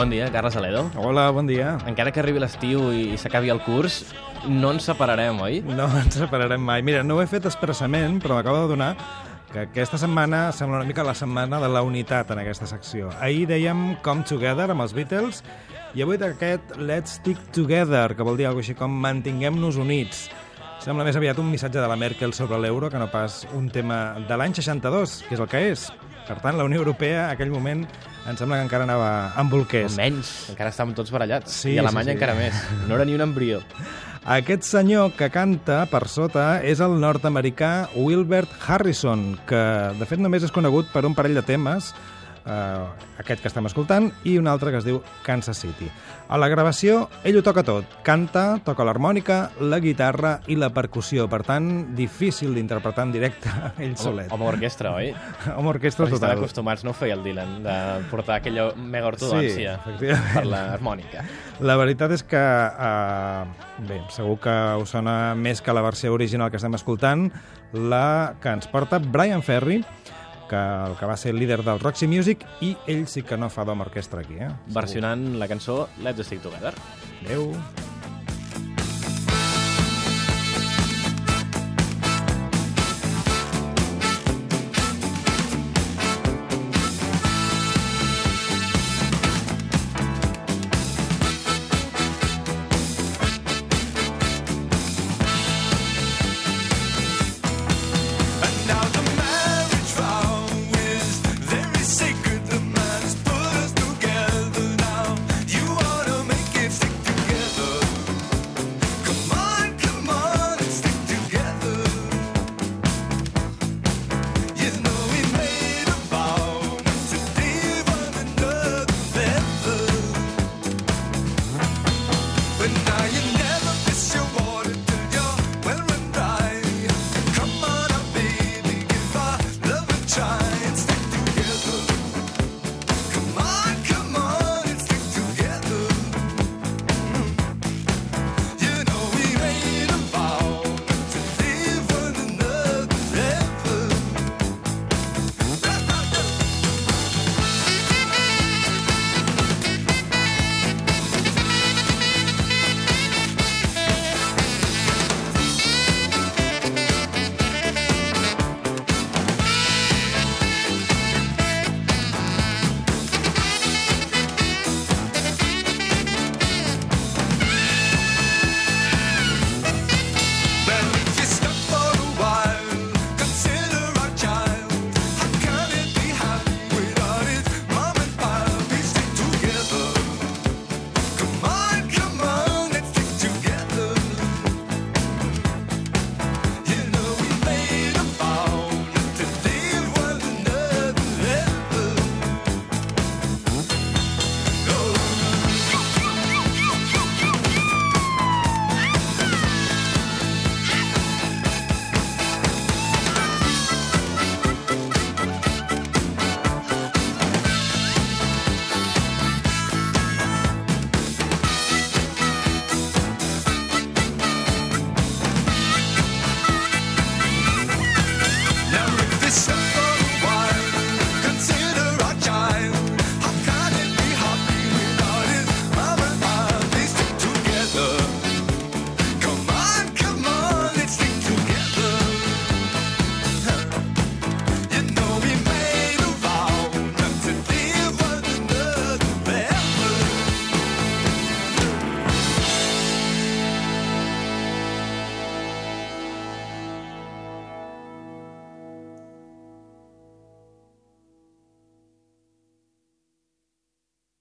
Bon dia, Carles Aledo. Hola, bon dia. Encara que arribi l'estiu i s'acabi el curs, no ens separarem, oi? No ens separarem mai. Mira, no ho he fet expressament, però m'acabo de donar que aquesta setmana sembla una mica la setmana de la unitat en aquesta secció. Ahir dèiem Come Together amb els Beatles i avui d'aquest Let's Stick Together, que vol dir alguna així com mantinguem-nos units. Sembla més aviat un missatge de la Merkel sobre l'euro que no pas un tema de l'any 62, que és el que és. Per tant, la Unió Europea, en aquell moment, em sembla que encara anava amb bolquers. Almenys, encara estàvem tots barallats. Sí, I Alemanya sí, sí. encara més. No era ni un embrió. Aquest senyor que canta per sota és el nord-americà Wilbert Harrison, que de fet només és conegut per un parell de temes, eh, aquest que estem escoltant, i un altre que es diu Kansas City. A la gravació, ell ho toca tot. Canta, toca l'harmònica, la guitarra i la percussió. Per tant, difícil d'interpretar en directe ell solet. Home orquestra, oi? Home orquestra estan total. acostumats, no ho feia el Dylan, de portar aquella mega ortodòncia Sí, per l'harmònica. La veritat és que, eh, bé, segur que us sona més que la versió original que estem escoltant, la que ens porta Brian Ferry, que el que va ser el líder del Roxy Music, i ell sí que no fa d'home orquestra aquí, eh? Versionant la cançó Let's Stick Together. Adéu.